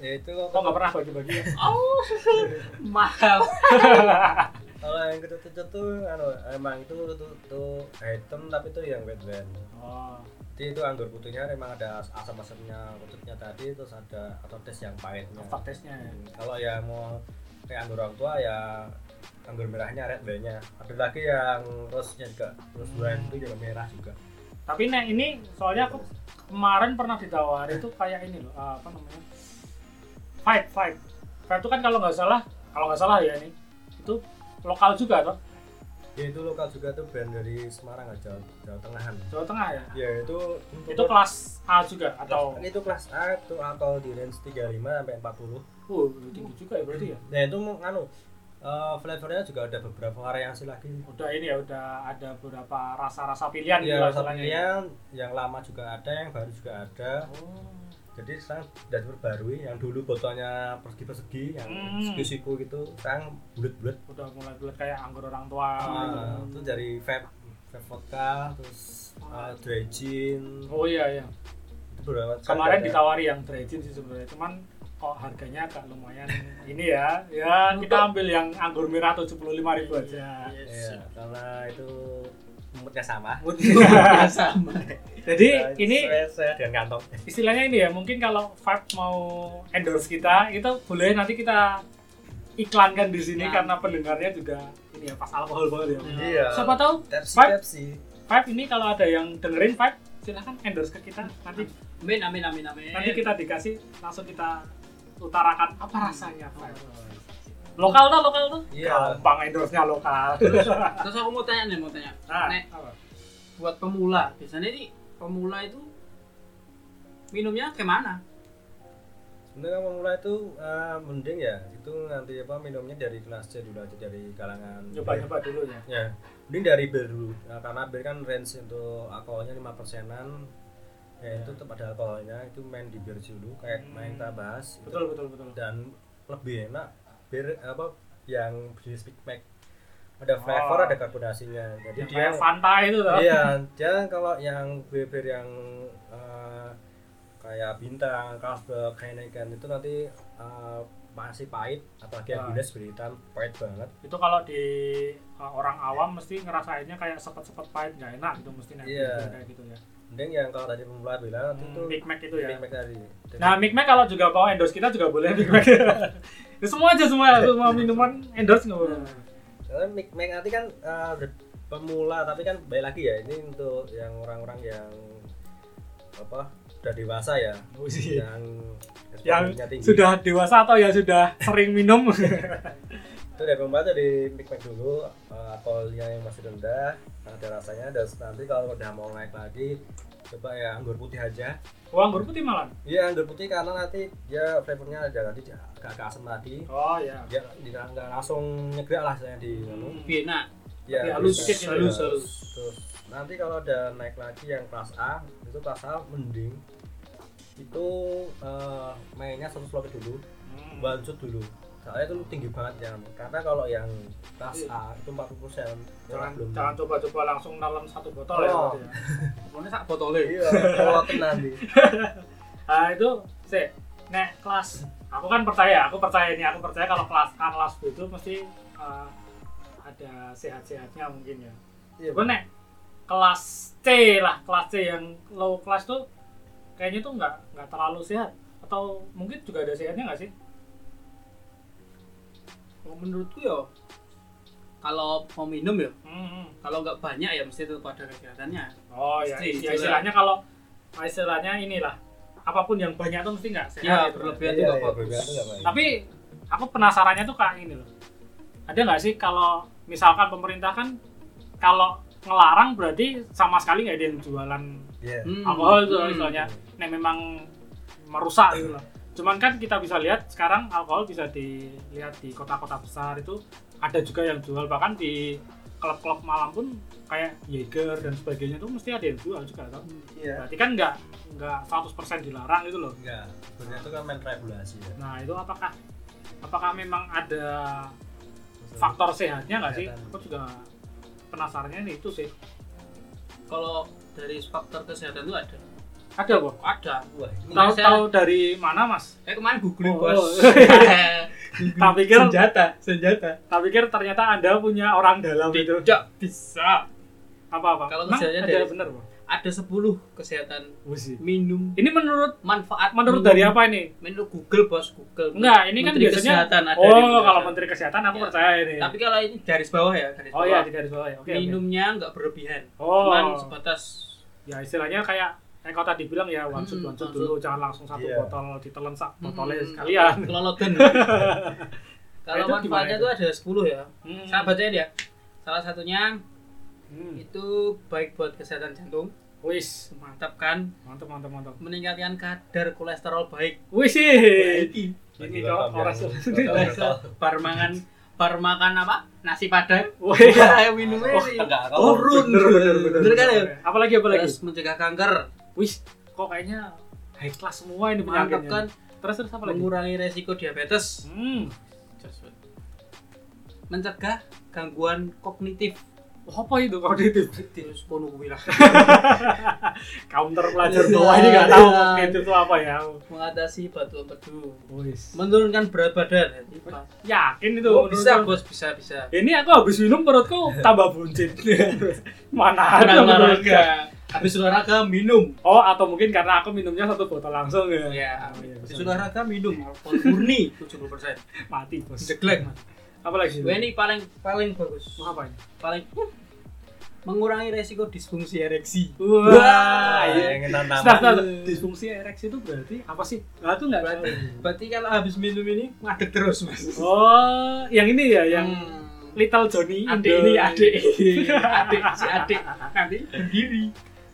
Speaker 2: Ya itu
Speaker 1: Kok nggak pernah bagi-bagi ya?
Speaker 3: Oh. Mahal.
Speaker 2: kalau yang kecut-kecut tuh anu emang itu tuh tuh item tapi itu yang wet wine.
Speaker 1: Oh,
Speaker 2: Jadi itu anggur putihnya emang ada asam-asamnya kecutnya tadi terus ada atau tes yang pahitnya.
Speaker 1: aftertaste-nya ya.
Speaker 2: Hmm, Kalau yang mau kayak anggur orang tua ya anggur merahnya red wine-nya. Ada lagi yang rose-nya juga. Rose
Speaker 1: Hmm.
Speaker 2: wine itu juga merah juga.
Speaker 1: Tapi nek ini soalnya aku kemarin pernah ditawari itu kayak ini loh, apa namanya? Five, five. Five itu kan kalau nggak salah, kalau nggak salah ya ini, itu lokal juga toh,
Speaker 2: Ya itu lokal juga tuh brand dari Semarang aja, Jawa Tengahan.
Speaker 1: Jawa Tengah ya.
Speaker 2: Ya itu untuk
Speaker 1: Itu kelas A juga atau
Speaker 2: itu kelas A itu alkohol di range 35 sampai 40.
Speaker 1: uh tinggi juga ya berarti ya.
Speaker 2: Nah, itu mau anu eh, flavornya juga ada beberapa variasi lagi.
Speaker 1: Udah ini ya, udah ada beberapa rasa-rasa pilihan
Speaker 2: Ya,
Speaker 1: lah
Speaker 2: rasa
Speaker 1: istilahnya ya.
Speaker 2: pilihan yang lama juga ada, yang baru juga ada.
Speaker 1: Oh.
Speaker 2: Jadi sekarang sudah diperbarui yang dulu botolnya persegi-persegi yang
Speaker 1: Hmm.
Speaker 2: siku-siku gitu, sekarang bulat-bulat.
Speaker 1: Udah mulai bulat kayak anggur orang tua.
Speaker 2: Ah, itu dari vape, vape vodka, terus eh, dry gin.
Speaker 1: Oh iya iya.
Speaker 2: Itu beberapa kan
Speaker 1: Kemarin
Speaker 2: ada-
Speaker 1: ditawari yang dredgin sih sebenarnya, cuman kok harganya agak lumayan ini ya. Ya kita ambil yang anggur merah 75.000 ribu aja.
Speaker 2: Iya, karena itu moodnya sama.
Speaker 3: Ya sama.
Speaker 1: Jadi
Speaker 2: Nah,
Speaker 1: ini
Speaker 2: dengan kantong.
Speaker 1: istilahnya ini ya, mungkin kalau Vibe mau endorse kita, itu boleh nanti kita iklankan di sini
Speaker 3: Nah.
Speaker 1: karena pendengarnya juga ini ya pas alkohol banget ya.
Speaker 2: Iya.
Speaker 1: Siapa tahu
Speaker 2: Pepsi,
Speaker 1: Vibe?
Speaker 2: Pepsi.
Speaker 1: Vibe ini kalau ada yang dengerin Vibe, silahkan endorse ke kita. Nanti
Speaker 3: Amin amin amin amin.
Speaker 1: nanti kita dikasih langsung kita utarakan apa rasanya Vibe. Lokal tuh, lokal tuh.
Speaker 2: Iya.
Speaker 1: Gampang endorse-nya lokal.
Speaker 3: Terus aku mau tanya nih, mau tanya.
Speaker 1: Nah,
Speaker 3: Nek,
Speaker 1: apa?
Speaker 3: buat pemula, biasanya nih pemula itu minumnya ke mana?
Speaker 2: Sebenarnya kalau mulai itu eh, mending ya itu nanti apa minumnya dari kelas C dulu aja dari kalangan
Speaker 1: Nyoba-nyoba dulu ya.
Speaker 2: Ya, mending dari bir dulu. Nah, karena bir kan range untuk alkoholnya 5 persenan. Ya, itu tetap ada alkoholnya itu main di bir dulu kayak
Speaker 1: Hmm.
Speaker 2: main kita bahas itu.
Speaker 1: Betul, betul, betul.
Speaker 2: dan lebih enak bir apa yang jenis Big Mac ada flavor
Speaker 1: Oh.
Speaker 2: ada karbonasinya jadi
Speaker 1: Yang
Speaker 2: dia
Speaker 1: Fanta itu tuh.
Speaker 2: iya dia kalau yang bir-bir yang eh, kayak bintang Carlsberg Heineken itu nanti eh, masih pahit apalagi yang
Speaker 1: Wah.
Speaker 2: Guinness beritan pahit banget
Speaker 1: itu kalau di uh, orang awam mesti ngerasainnya kayak sepet-sepet pahit nggak enak gitu mesti
Speaker 2: Iya.
Speaker 1: bir kayak gitu ya.
Speaker 2: mending yang kalau tadi pemula bilang itu
Speaker 1: Hmm, Big Mac itu ya.
Speaker 2: Big Mac tadi Jadi-
Speaker 1: Nah, Big Mac kalau juga mau endorse kita juga boleh Big Mac. Semua aja semua semua minuman endorse nggak apa-apa.
Speaker 2: Big Mac nanti kan eh, udah pemula tapi kan baik lagi ya ini untuk yang orang-orang yang apa udah dewasa ya
Speaker 1: Oh, iya.
Speaker 2: yang
Speaker 1: Yang
Speaker 2: tinggi.
Speaker 1: sudah dewasa atau yang sudah sering minum.
Speaker 2: itu dari pemula tuh di Mac dulu eh, alkoholnya yang masih rendah ada rasanya dan nanti kalau udah mau naik lagi coba ya anggur putih aja
Speaker 1: Oh, anggur putih malah.
Speaker 2: iya anggur putih karena nanti dia flavornya ada nanti agak asam tadi
Speaker 1: Oh ya.
Speaker 2: dia dia nggak langsung nyegrak lah saya di anu.
Speaker 3: Lebih enak.
Speaker 2: ya
Speaker 1: halus.
Speaker 3: Halus,
Speaker 2: Iya.
Speaker 3: halus.
Speaker 2: Terus nanti kalau udah naik lagi yang kelas A itu kelas A mending itu eh, mainnya satu slot dulu
Speaker 1: Hmm.
Speaker 2: shot dulu soalnya itu tinggi banget yang karena kalau yang kelas A itu 40 persen
Speaker 1: Jangan jangan coba-coba langsung dalam satu botol ya.
Speaker 2: Oh.
Speaker 1: ya.
Speaker 3: Pokoknya sak botolnya.
Speaker 2: iya kalau nanti
Speaker 1: Nah, itu sih nek kelas aku kan percaya, aku percaya ini, aku percaya kalau kelas A kelas B itu mesti uh, ada sehat-sehatnya mungkin ya.
Speaker 2: iya
Speaker 1: Gue nek kelas C lah, kelas C yang low class tuh kayaknya tuh nggak nggak terlalu sehat atau mungkin juga ada sehatnya nggak sih?
Speaker 3: Kalau menurutku ya kalau mau minum ya
Speaker 1: Hmm.
Speaker 3: kalau nggak banyak ya mesti tetap ada kesehatannya
Speaker 1: Oh ya,
Speaker 3: Mesti,
Speaker 1: ya istilahnya kalau istilahnya inilah apa pun yang banyak tuh mesti nggak sehat.
Speaker 3: ya berlebihan itu nggak bagus
Speaker 2: berlebihan itu nggak baik.
Speaker 1: Tapi aku penasarannya tuh kayak ini loh. Ada nggak sih kalau misalkan pemerintah kan kalau ngelarang berarti sama sekali nggak ada yang jualan
Speaker 2: iya
Speaker 3: Hmm.
Speaker 1: alkohol itu
Speaker 3: Hmm.
Speaker 1: misalnya. Nek memang merusak gitu loh. Cuman kan kita bisa lihat sekarang alkohol bisa dilihat di kota-kota besar itu ada juga yang jual bahkan di klub-klub malam pun kayak Jaeger dan sebagainya tuh mesti ada yang jual juga kan.
Speaker 2: iya
Speaker 1: Berarti kan nggak nggak 100% dilarang gitu loh.
Speaker 2: enggak sebenarnya itu kan main regulasi ya
Speaker 1: Nah itu apakah apakah memang ada faktor sehatnya nggak sih? Aku juga penasarannya nih itu sih.
Speaker 3: kalau dari faktor kesehatan itu ada
Speaker 1: Ada kok.
Speaker 3: ada
Speaker 2: Wah,
Speaker 3: Nah,
Speaker 1: Tahu
Speaker 3: saya-
Speaker 1: tahu dari mana, Mas?
Speaker 3: eh kemarin googling
Speaker 1: Oh,
Speaker 3: bos
Speaker 1: oh. Tak pikir
Speaker 3: senjata senjata
Speaker 1: tak pikir ternyata Anda punya orang dalam itu.
Speaker 3: tidak bisa
Speaker 1: Apa-apa?
Speaker 3: Kalau
Speaker 1: Emang
Speaker 3: kesehatannya
Speaker 1: ada
Speaker 3: dari-
Speaker 1: bener,
Speaker 3: ada 10 kesehatan
Speaker 1: Wusi.
Speaker 3: minum
Speaker 1: Ini menurut
Speaker 3: manfaat
Speaker 1: menurut
Speaker 3: minum.
Speaker 1: dari apa ini?
Speaker 3: menurut Google bos Google
Speaker 1: Enggak, ini kan
Speaker 3: Menteri
Speaker 1: biasanya
Speaker 3: kesehatan ada
Speaker 1: Oh, kalau
Speaker 3: Kesehatan.
Speaker 1: Menteri Kesehatan aku
Speaker 3: Ya.
Speaker 1: percaya ini.
Speaker 3: tapi kalau ini garis bawah ya garis
Speaker 1: Oh
Speaker 3: bawah
Speaker 1: iya, di garis bawah ya. Oke. oke.
Speaker 3: minumnya nggak berlebihan
Speaker 1: Oh.
Speaker 3: cuman sebatas
Speaker 1: Ya istilahnya kayak kayak kau tadi bilang ya one shot
Speaker 3: Hmm,
Speaker 1: one shot dulu jangan langsung satu
Speaker 2: Iya.
Speaker 1: botol ditelan sak botolnya
Speaker 3: Hmm,
Speaker 1: sekalian.
Speaker 3: keloloten kalau manfaatnya
Speaker 1: itu?
Speaker 3: itu ada 10 ya
Speaker 1: Hmm.
Speaker 3: saya bacain ya salah satunya
Speaker 1: Hmm.
Speaker 3: itu baik buat kesehatan jantung
Speaker 1: Wis, mantap,
Speaker 3: kan
Speaker 1: mantap, mantap, mantap.
Speaker 3: meningkatkan kadar kolesterol baik
Speaker 1: Wis sih. Ini kok orang
Speaker 2: yang-
Speaker 3: bar makan bar makan apa nasi padang
Speaker 1: Wih.
Speaker 3: ya minumnya
Speaker 1: Oh,
Speaker 3: ini
Speaker 2: enggak, kalau
Speaker 3: turun
Speaker 1: Bener, bener, bener.
Speaker 3: Bener kan ya
Speaker 1: Apalagi apalagi?
Speaker 3: terus mencegah kanker
Speaker 1: Wis, kok kayaknya high class semua ini penyakitnya.
Speaker 3: kan
Speaker 1: Terus terus apa lagi?
Speaker 3: mengurangi resiko diabetes.
Speaker 1: Hmm.
Speaker 3: mencegah gangguan kognitif.
Speaker 1: Oh, apa itu kognitif?
Speaker 3: terus kono kuwi lah.
Speaker 1: Counter pelajar bawah ini nggak tahu kognitif itu apa ya.
Speaker 3: mengatasi batu empedu. Menurunkan berat badan.
Speaker 1: Yakin itu?
Speaker 3: Oh, bisa bos bisa bisa.
Speaker 1: Ini aku habis minum perutku tambah buncit. Mana ada
Speaker 3: olahraga habis olahraga minum
Speaker 1: Oh, atau mungkin karena aku minumnya satu botol langsung ya.
Speaker 3: ya
Speaker 1: Oh, iya,
Speaker 3: habis
Speaker 1: bisa.
Speaker 3: olahraga minum alkohol murni 70%
Speaker 1: Mati, Bos.
Speaker 3: jeglek
Speaker 1: Apa lagi?
Speaker 3: Wah, ini paling paling bagus
Speaker 1: Mau apa ini?
Speaker 3: paling mengurangi resiko disfungsi ereksi
Speaker 1: Wah,
Speaker 2: iya,
Speaker 1: iya. sebentar. Disfungsi ereksi itu berarti apa sih? Nah, itu nggak
Speaker 3: berarti, berarti kalau habis minum ini ngadeg terus mas
Speaker 1: Oh, yang ini ya, yang
Speaker 3: Hmm.
Speaker 1: Little Johnny
Speaker 3: adik ini adik adik si adik nanti berdiri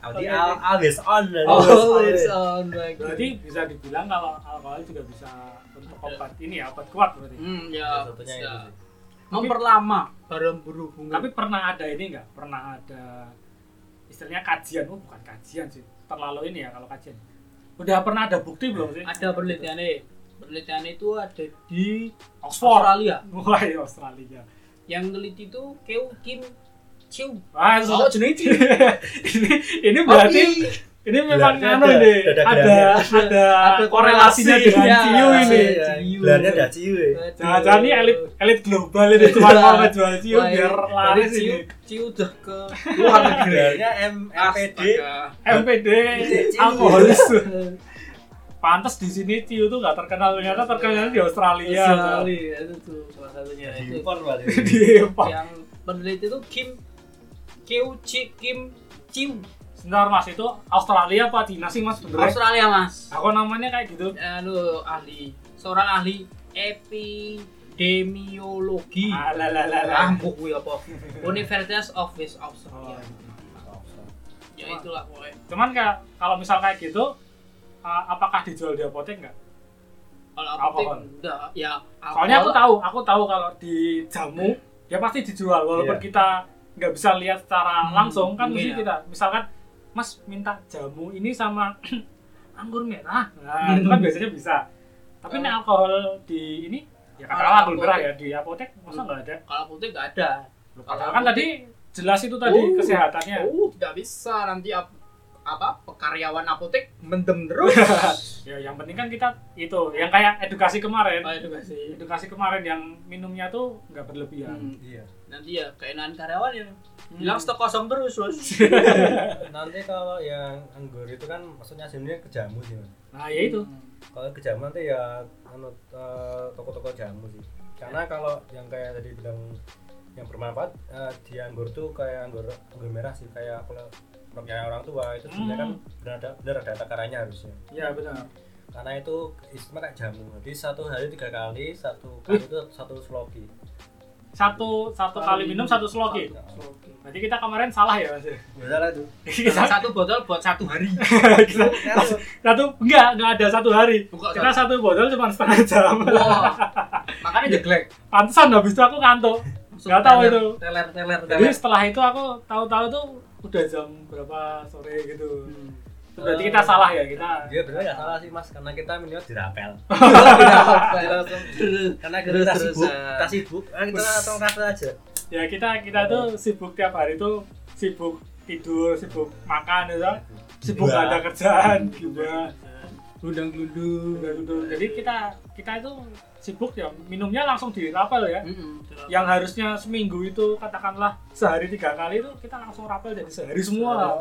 Speaker 2: Aldi
Speaker 1: Oke.
Speaker 2: al always on.
Speaker 3: oh it's on back
Speaker 1: Berarti bisa dibilang kalau alkohol juga bisa untuk obat ini ya, obat kuat berarti.
Speaker 3: hmm
Speaker 2: Ya,
Speaker 3: ya
Speaker 2: satunya
Speaker 3: bisa.
Speaker 2: itu sih.
Speaker 3: memperlama dalam berhubungan
Speaker 1: Tapi pernah ada ini nggak? Pernah ada istilahnya kajian, oh bukan kajian sih, terlalu ini ya kalau kajian. Udah pernah ada bukti belum sih?
Speaker 3: ada penelitian penelitian itu ada di
Speaker 1: Oxford.
Speaker 3: Australia
Speaker 1: Wah, iya, Australia.
Speaker 3: yang neliti itu Keo Kim Chiu
Speaker 1: Wah,
Speaker 3: oh jenis itu
Speaker 1: ini ini berarti ini memang anu
Speaker 2: ada-
Speaker 1: ini
Speaker 2: ada
Speaker 1: ada ada,
Speaker 3: Ada
Speaker 1: korelasinya
Speaker 3: korelasi,
Speaker 1: dengan
Speaker 3: ya.
Speaker 1: ciu ini.
Speaker 3: Ciu.
Speaker 2: Gelarnya ada ciu ya.
Speaker 1: Jangan-jangan ini elit elit global ini cuma mau ngejual ciu biar
Speaker 3: ini-
Speaker 1: laris ini.
Speaker 3: Ciu udah ke luar negeri
Speaker 2: MPD.
Speaker 1: MPD alkoholis. Pantes di sini ciu tuh nggak terkenal ternyata terkenal di Australia.
Speaker 3: Australia itu tuh salah satunya itu
Speaker 2: Impor berarti.
Speaker 1: Di
Speaker 3: yang peneliti itu Kim Keo Chi Kim Chiu
Speaker 1: Sebentar mas itu Australia apa Cina sih mas bener?
Speaker 3: Australia mas
Speaker 1: Aku namanya kayak gitu.
Speaker 3: anu ahli seorang ahli epidemiologi
Speaker 1: Alalala.
Speaker 3: Rambut gue apa Universitas of West Australia ya itulah pokoknya
Speaker 1: Cuman kayak kalau misal kayak gitu, uh, apakah dijual di apotek nggak?
Speaker 3: kalau apotek enggak ya
Speaker 1: Soalnya aku tahu, aku tahu kalau di jamu dia pasti dijual walaupun
Speaker 2: Iya.
Speaker 1: kita nggak bisa lihat secara
Speaker 3: Hmm,
Speaker 1: langsung kan
Speaker 3: mungkin
Speaker 1: mesti
Speaker 3: ya.
Speaker 1: kita misalkan Mas minta jamu ini sama anggur merah. Nah,
Speaker 3: Hmm.
Speaker 1: itu kan biasanya bisa. Tapi ini alkohol di ini ya
Speaker 3: Kalau
Speaker 1: katakanlah anggur merah ya di apotek masa nggak ada?
Speaker 3: kalau apotek nggak ada
Speaker 1: Padahal kan tadi jelas itu tadi
Speaker 3: Oh.
Speaker 1: kesehatannya.
Speaker 3: oh tidak bisa nanti ap- apa karyawan apotek mendem terus
Speaker 1: Ya yang penting kan kita itu yang kayak edukasi kemarin.
Speaker 3: oh, edukasi
Speaker 1: Edukasi kemarin yang minumnya tuh nggak berlebihan.
Speaker 3: Hmm.
Speaker 2: Iya.
Speaker 3: nanti ya keenakan karyawan ya
Speaker 1: Hmm.
Speaker 3: bilang stok kosong terus bos
Speaker 2: Nanti kalau yang anggur itu kan maksudnya sebenarnya ke jamu sih, Mas.
Speaker 1: Nah, ya itu.
Speaker 2: Kalau ke jamu nanti ya anu eh, toko-toko jamu sih. Karena kalau yang kayak tadi bilang yang bermanfaat eh, di anggur tuh kayak anggur anggur merah sih kayak kalau punya orang tua itu sebenarnya kan
Speaker 1: Hmm.
Speaker 2: benar ada benar ada takarannya harusnya.
Speaker 1: Ya benar.
Speaker 2: Karena itu istimewa kayak jamu. Jadi satu hari tiga kali, satu kali itu satu sloki.
Speaker 1: Satu satu kali minum satu sloki. Berarti kita kemarin salah ya mas.
Speaker 2: Benar itu.
Speaker 3: Kita satu botol buat satu hari
Speaker 1: Kita- satu enggak enggak ada satu hari.
Speaker 3: Buka
Speaker 1: Kita satu botol cuma setengah jam.
Speaker 3: Wah, makanya jeglek.
Speaker 1: Pantesan habis itu aku ngantuk. Nggak tahu itu.
Speaker 3: Teler, teler,
Speaker 1: Jadi setelah itu aku tahu-tahu tuh udah jam berapa sore gitu.
Speaker 3: Hmm.
Speaker 1: Itu Berarti kita salah ya kita.
Speaker 2: Dia benar nggak salah sih mas, karena kita minum dirapel. Karena kita
Speaker 3: terus,
Speaker 2: sibuk, kita sibuk, ah, kita langsung rasa aja.
Speaker 1: Ya kita kita tuh sibuk tiap hari tuh sibuk tidur sibuk makan gitu sibuk
Speaker 2: Gibah.
Speaker 1: gak ada kerjaan gibah
Speaker 3: Glundang glundung.
Speaker 1: Jadi kita kita itu sibuk ya minumnya langsung dirapel ya
Speaker 3: Mm-mm.
Speaker 1: yang harusnya seminggu itu katakanlah sehari tiga kali itu kita langsung rapel jadi sehari semua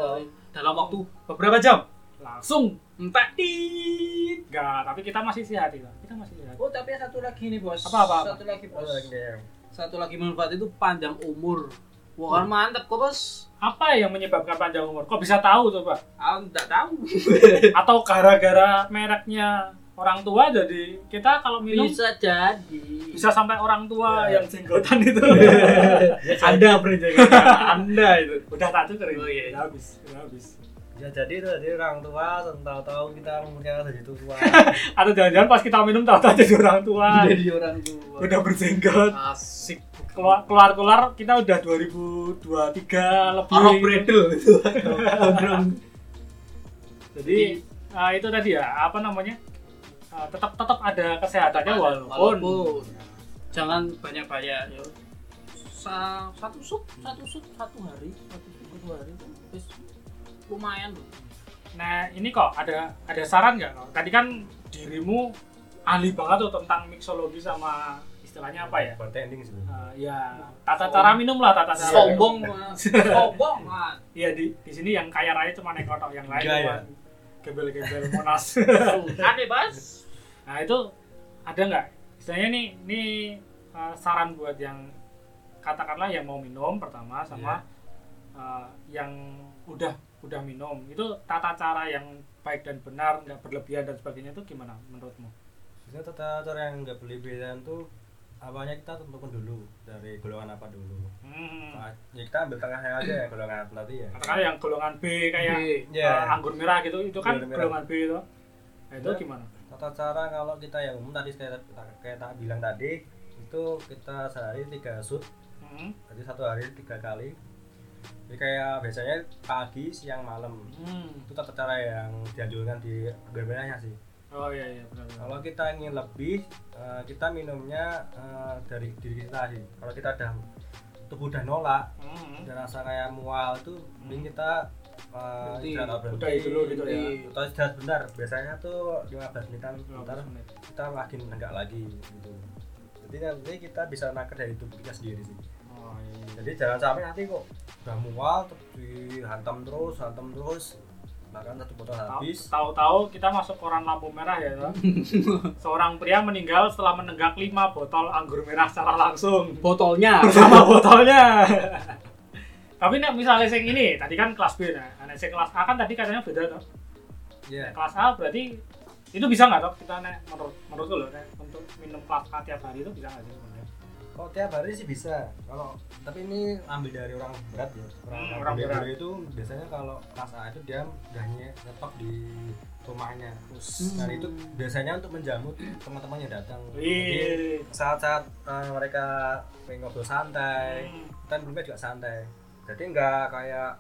Speaker 3: dalam waktu beberapa jam.
Speaker 1: langsung
Speaker 3: Entek tit.
Speaker 1: enggak tapi kita masih sehat kita kita masih sehat
Speaker 3: Oh, tapi satu lagi nih, Bos.
Speaker 1: Apa, apa, apa?
Speaker 3: Satu lagi, Bos.
Speaker 2: Oh.
Speaker 3: Satu lagi manfaat itu panjang umur. Wah, kan mantep kok, Bos.
Speaker 1: apa yang menyebabkan panjang umur kok bisa tahu coba
Speaker 3: Aku enggak tahu.
Speaker 1: atau gara-gara mereknya orang tua jadi kita kalau minum bisa,
Speaker 3: Bisa jadi.
Speaker 1: sampai orang tua
Speaker 2: Ya.
Speaker 1: yang jenggotan itu
Speaker 3: Anda berjaga Anda itu.
Speaker 1: udah tak tuker
Speaker 3: Oh, iya.
Speaker 1: udah habis udah habis
Speaker 2: Ya jadi itu jadi orang tua tahu-tahu kita umurnya jadi tua.
Speaker 1: atau jangan-jangan pas kita minum tahu-tahu jadi orang tua
Speaker 3: Jadi orang tua.
Speaker 1: udah berjenggot
Speaker 3: asik.
Speaker 1: Keluar keluar keluar kita udah 2023 lebih
Speaker 3: Orok bredel itu.
Speaker 1: Jadi eh, itu tadi ya apa namanya Eh, tetap tetap ada kesehatannya walaupun,
Speaker 3: Walaupun. jangan banyak-banyak ya. Sa- satu sup, satu sup satu hari, satu sup satu hari itu lumayan loh.
Speaker 1: nah ini kok ada ada saran nggak kok tadi kan dirimu ahli banget tuh tentang mixologi sama istilahnya apa ya
Speaker 2: Bartending sih.
Speaker 1: Eh, ya tata cara minum lah tata cara
Speaker 3: Sombong, Mas. sombong, Mas.
Speaker 1: Iya di di sini yang kaya raya cuma Ekotok, yang lain cuma
Speaker 2: ya?
Speaker 1: gebel-gebel monas.
Speaker 3: Ada, Bas.
Speaker 1: nah itu ada nggak? Istilahnya nih ini uh, saran buat yang katakanlah yang mau minum pertama sama uh, yang udah udah minum itu tata cara yang baik dan benar nggak berlebihan dan sebagainya itu gimana menurutmu?
Speaker 2: Sebenarnya tata cara yang nggak berlebihan tuh awalnya kita tentukan dulu dari golongan apa dulu.
Speaker 1: Hmm.
Speaker 2: Nah, ya kita ambil tengahnya aja ya golongan berarti ya.
Speaker 1: Katakanlah yang golongan B kayak
Speaker 2: Ya.
Speaker 1: uh, anggur merah gitu itu kan
Speaker 2: Anggur merah.
Speaker 1: golongan B itu. Nah, itu
Speaker 2: Ya.
Speaker 1: gimana?
Speaker 2: Tata cara kalau kita yang umum tadi kayak kayak tak bilang tadi itu kita sehari tiga shoot
Speaker 1: Hmm.
Speaker 2: jadi satu hari tiga kali jadi kayak biasanya pagi siang malam
Speaker 1: Hmm.
Speaker 2: itu tata cara yang dianjurkan di berbedanya sih
Speaker 1: Oh iya iya benar.
Speaker 2: kalau kita ingin lebih eh, kita minumnya eh, dari diri kita sih kalau kita udah tubuh udah nolak
Speaker 1: Hmm.
Speaker 2: udah rasa kayak mual itu mending kita eh,
Speaker 3: Berhenti.
Speaker 2: istirahat atau
Speaker 1: Udahi dulu gitu ya.
Speaker 3: Berhenti.
Speaker 2: atau istirahat bentar biasanya tuh 15 menitan
Speaker 1: 15
Speaker 2: bentar
Speaker 1: menit.
Speaker 2: kita makin enggak lagi gitu jadi nanti kita bisa nakar dari tubuh kita sendiri sih
Speaker 1: Oh iya.
Speaker 2: jadi jangan sampai nanti kok udah mual terus dihantam terus hantam terus bahkan satu botol
Speaker 1: Tahu-
Speaker 2: habis
Speaker 1: Tahu-tahu kita masuk koran lampu merah ya. toh. Seorang pria meninggal setelah menenggak 5 botol anggur merah secara langsung
Speaker 3: Botolnya.
Speaker 1: bersama botolnya. Tapi nek misalnya sing ini tadi kan kelas B nah, nek sing kelas A kan tadi katanya beda toh.
Speaker 2: ya
Speaker 1: Nek kelas A berarti itu bisa nggak toh kita nek menurut menurutku loh nek untuk minum kelas A tiap hari itu bisa nggak sih
Speaker 2: kok tiap hari sih bisa kalau tapi ini ambil dari orang berat ya orang,
Speaker 1: Hmm,
Speaker 2: orang
Speaker 1: berat.
Speaker 2: itu biasanya kalau kelas A itu dia udah nye- nyetok di rumahnya dan itu biasanya untuk menjamu teman-teman yang datang jadi
Speaker 1: Wih.
Speaker 2: saat-saat eh, mereka pengen ngobrol santai
Speaker 1: Hmm.
Speaker 2: dan grupnya juga santai jadi nggak kayak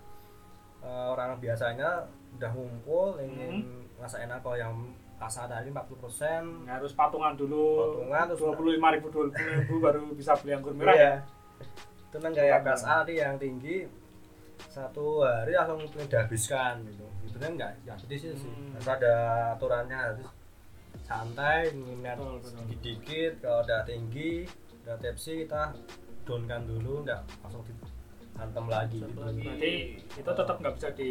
Speaker 2: eh, orang biasanya udah ngumpul ingin ngerasain alkohol yang rasa tadi 40%
Speaker 1: harus patungan dulu.
Speaker 2: Patungan, terus
Speaker 1: dua puluh lima ribu dua puluh ribu baru bisa beli anggur merah
Speaker 2: iya.
Speaker 1: ya.
Speaker 2: Itu kan kayak kelas A tadi yang tinggi satu hari langsung dihabiskan gitu. Itu kan nggak? Ya seperti sih sih.
Speaker 1: Hmm.
Speaker 2: harus ada aturannya harus santai minat sedikit kalau udah tinggi udah tepsi kita downkan dulu nggak langsung dihantam lagi gitu.
Speaker 3: lagi.
Speaker 1: berarti itu tetap nggak bisa di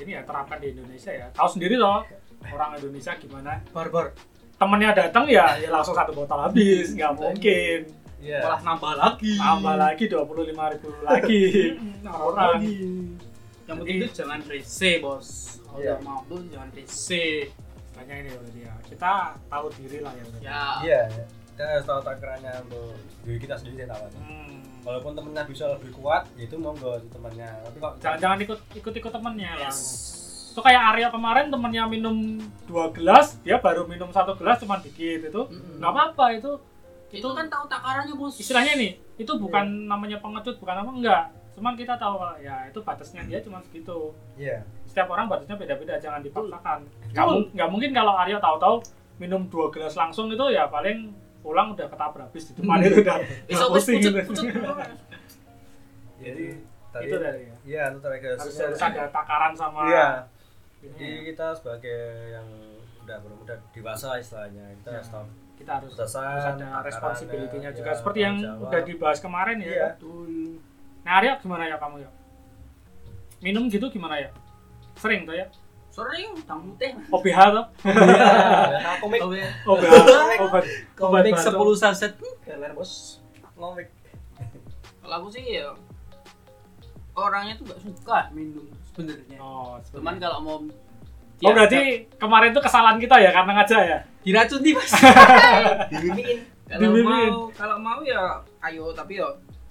Speaker 1: ini ya terapkan di Indonesia ya. Tahu sendiri loh orang Indonesia gimana
Speaker 3: Barbar.
Speaker 1: temennya datang ya ya langsung satu botol habis nggak mungkin
Speaker 2: Iya.
Speaker 3: Malah nambah lagi.
Speaker 1: tambah lagi dua puluh lima ribu lagi
Speaker 3: Nambah
Speaker 1: orang
Speaker 3: lagi. Yang penting itu jangan rese, Bos. Kalau
Speaker 2: Iya.
Speaker 3: udah mabuk jangan rese.
Speaker 1: Tanya ini berarti ya kita tahu diri lah ya.
Speaker 3: Ya.
Speaker 2: iya kita harus tahu takarannya untuk diri kita sendiri tahu
Speaker 1: Hmm.
Speaker 2: walaupun temennya bisa lebih kuat ya itu monggo temennya tapi kok
Speaker 1: jangan jangan ikut ikut ikut temennya lah itu kayak Arya kemarin temennya minum dua gelas dia baru minum satu gelas cuma dikit itu. Nggak apa-apa itu.
Speaker 3: Itu kan tahu takarannya, Bos.
Speaker 1: istilahnya nih itu bukan namanya pengecut bukan apa enggak. Cuman kita tahu ya itu batasnya dia cuma segitu.
Speaker 2: Iya.
Speaker 1: Setiap orang batasnya beda-beda jangan dipaksakan. Nggak
Speaker 3: Betul.
Speaker 1: mu- nggak mungkin kalau Arya tahu-tahu minum dua gelas langsung itu ya paling pulang udah ketabrak habis di depan itu udah udah
Speaker 3: Bisa
Speaker 1: pusing gitu.
Speaker 2: jadi tadi
Speaker 1: itu tadi ya.
Speaker 2: iya untuk regulasi
Speaker 1: harus, harus ada takaran sama
Speaker 2: iya.
Speaker 1: ini
Speaker 2: jadi
Speaker 1: ya.
Speaker 2: kita sebagai yang udah belum udah dewasa istilahnya kita
Speaker 1: Ya.
Speaker 2: harus tahu
Speaker 1: kita harus
Speaker 2: Batasan,
Speaker 1: harus ada responsibility-nya juga
Speaker 2: ya,
Speaker 1: seperti yang
Speaker 2: jawab.
Speaker 1: udah dibahas kemarin ya
Speaker 2: Iya.
Speaker 3: Betul.
Speaker 1: nah Arya gimana ya kamu ya minum gitu gimana ya sering tuh ya
Speaker 3: Sering tamu teh.
Speaker 1: OBH tuh
Speaker 2: ya komik.
Speaker 1: OBH obat
Speaker 3: Komik
Speaker 1: batuk.
Speaker 3: 10 saset.
Speaker 2: kalian bos ngomik
Speaker 3: Kalau aku sih ya orangnya tuh gak suka minum sebenarnya.
Speaker 1: oh
Speaker 3: Cuman kalau mau
Speaker 1: Oh berarti kemarin tuh kesalahan kita ya karena ngajak ya?
Speaker 3: diracun nih mas.
Speaker 2: dimimiin
Speaker 3: kalau mau kalau mau ya ayo tapi ya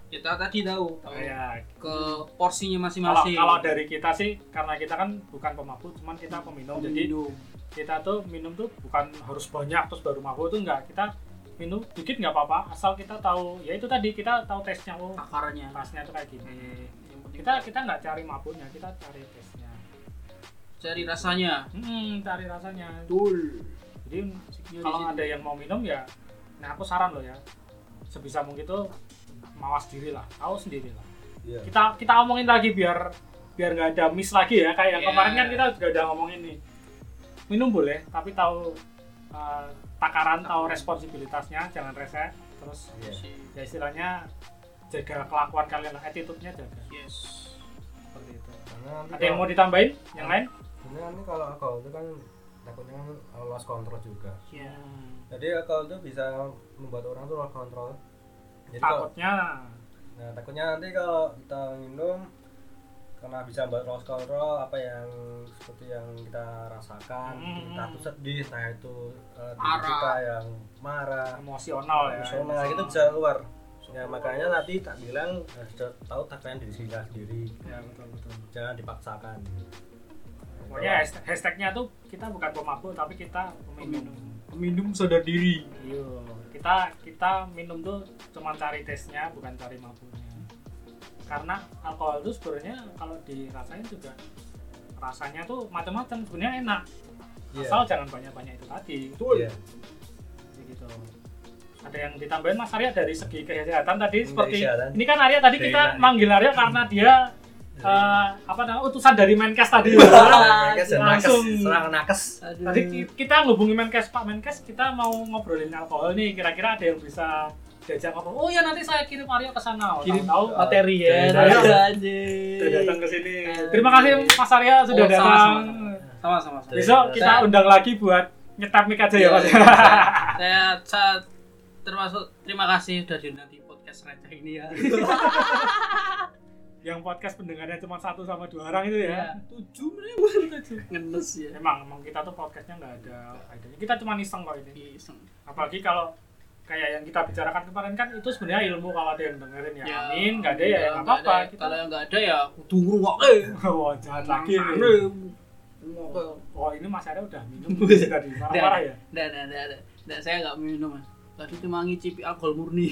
Speaker 3: kita tadi tahu tahu
Speaker 1: ya.
Speaker 3: ke porsinya masing-masing.
Speaker 1: kalau dari kita sih karena kita kan bukan pemabuk, cuman kita peminum. Jadi
Speaker 3: minum.
Speaker 1: kita tuh minum tuh bukan harus banyak terus baru mabuk tuh enggak. Kita minum dikit nggak apa-apa asal kita tahu ya itu tadi kita tahu tesnya oh
Speaker 3: takarannya.
Speaker 1: tasnya tuh kayak gini. Kita kita nggak cari mabuknya, kita cari tesnya.
Speaker 3: cari rasanya.
Speaker 1: Hmm, cari rasanya.
Speaker 3: Betul.
Speaker 1: Jadi kalau ada yang mau minum ya, nah aku saran loh ya, sebisa mungkin tuh mawas diri lah, tahu sendiri lah.
Speaker 2: iya
Speaker 1: Kita kita omongin lagi biar biar nggak ada miss lagi ya kayak yang
Speaker 3: Iya.
Speaker 1: kemarin kan kita juga udah ngomongin nih. Minum boleh, tapi tahu uh, takaran, tahu responsibilitasnya, jangan rese. Terus
Speaker 2: iya
Speaker 1: ya istilahnya jaga kelakuan kalian lah, attitude-nya jaga.
Speaker 3: Yes.
Speaker 1: Seperti itu.
Speaker 2: karena nanti
Speaker 1: Ada yang
Speaker 2: kalau-
Speaker 1: mau ditambahin? Yang lain?
Speaker 2: sebenarnya nanti kalau alkohol itu kan takutnya kan lost control juga
Speaker 3: Ya.
Speaker 2: jadi alkohol itu bisa membuat orang tuh lost control jadi kalau
Speaker 1: Takutnya
Speaker 2: nah takutnya nanti kalau kita minum karena bisa membuat lost control apa yang seperti yang kita rasakan
Speaker 1: Hmm.
Speaker 2: entah itu sedih entah itu diri
Speaker 3: Marah.
Speaker 2: kita yang marah
Speaker 1: emosional ya.
Speaker 2: emosional itu bisa keluar ya makanya nanti tak bilang eh, tahu takaran diri sendiri
Speaker 1: Ya betul betul.
Speaker 2: jangan dipaksakan
Speaker 1: Pokoknya hashtag- hashtagnya tuh kita bukan pemabuk tapi kita peminum.
Speaker 3: Minum sadar diri.
Speaker 1: Iya, kita kita minum tuh cuma cari tesnya bukan cari mabuknya. Karena alkohol itu sebenarnya kalau dirasain juga rasanya tuh macam-macam sebenarnya enak.
Speaker 2: Iya.
Speaker 1: Asal jangan banyak-banyak itu tadi.
Speaker 2: Iya.
Speaker 1: Jadi gitu. Ada yang ditambahin Mas Arya dari segi kesehatan tadi seperti
Speaker 2: kesehatan.
Speaker 1: ini kan Arya tadi
Speaker 2: Dari
Speaker 1: kita manggil Arya karena dia eh, apa namanya utusan dari Menkes tadi.
Speaker 2: Menkes dan
Speaker 1: Langsung.
Speaker 2: nakes, serang nakes.
Speaker 1: Tadi ki- kita ngubungi Menkes Pak Menkes kita mau ngobrolin alkohol nih kira-kira ada yang bisa diajak ngobrol. Oh ya nanti saya kirim Aryo ke sana. Oh,
Speaker 3: Kirim
Speaker 1: tahu
Speaker 3: materi ya.
Speaker 1: Sudah datang ke sini. Terima kasih Mas Arya sudah
Speaker 3: Oh,
Speaker 1: datang.
Speaker 3: sama-sama. Sama-sama. sama.
Speaker 1: Besok kita undang lagi buat nyetap mic aja ya Mas.
Speaker 3: saya, saya termasuk terima kasih sudah diundang di podcast receh ini ya.
Speaker 1: yang podcast pendengarnya cuma satu sama dua orang itu ya.
Speaker 3: Tujuh ribu tujuh. Ngenes ya.
Speaker 1: Emang, emang kita tuh podcastnya nggak ada idenya. Kita cuma iseng kok ini.
Speaker 3: Iseng.
Speaker 1: Apalagi kalau kayak yang kita bicarakan kemarin kan itu sebenarnya ilmu kalau ada yang dengerin ya,
Speaker 3: Ya,
Speaker 1: amin nggak ada ya, ya nggak apa-apa
Speaker 3: ada.
Speaker 1: kita
Speaker 3: Kalau yang nggak ada ya kudu ngrungokke.
Speaker 1: wah jahat lagi nih oh ini mas Arya udah minum sudah di marah-marah ya
Speaker 3: Nggak, nggak, nggak, nggak. Nggak, saya nggak minum mas. Tadi cuma ngicipi alkohol murni.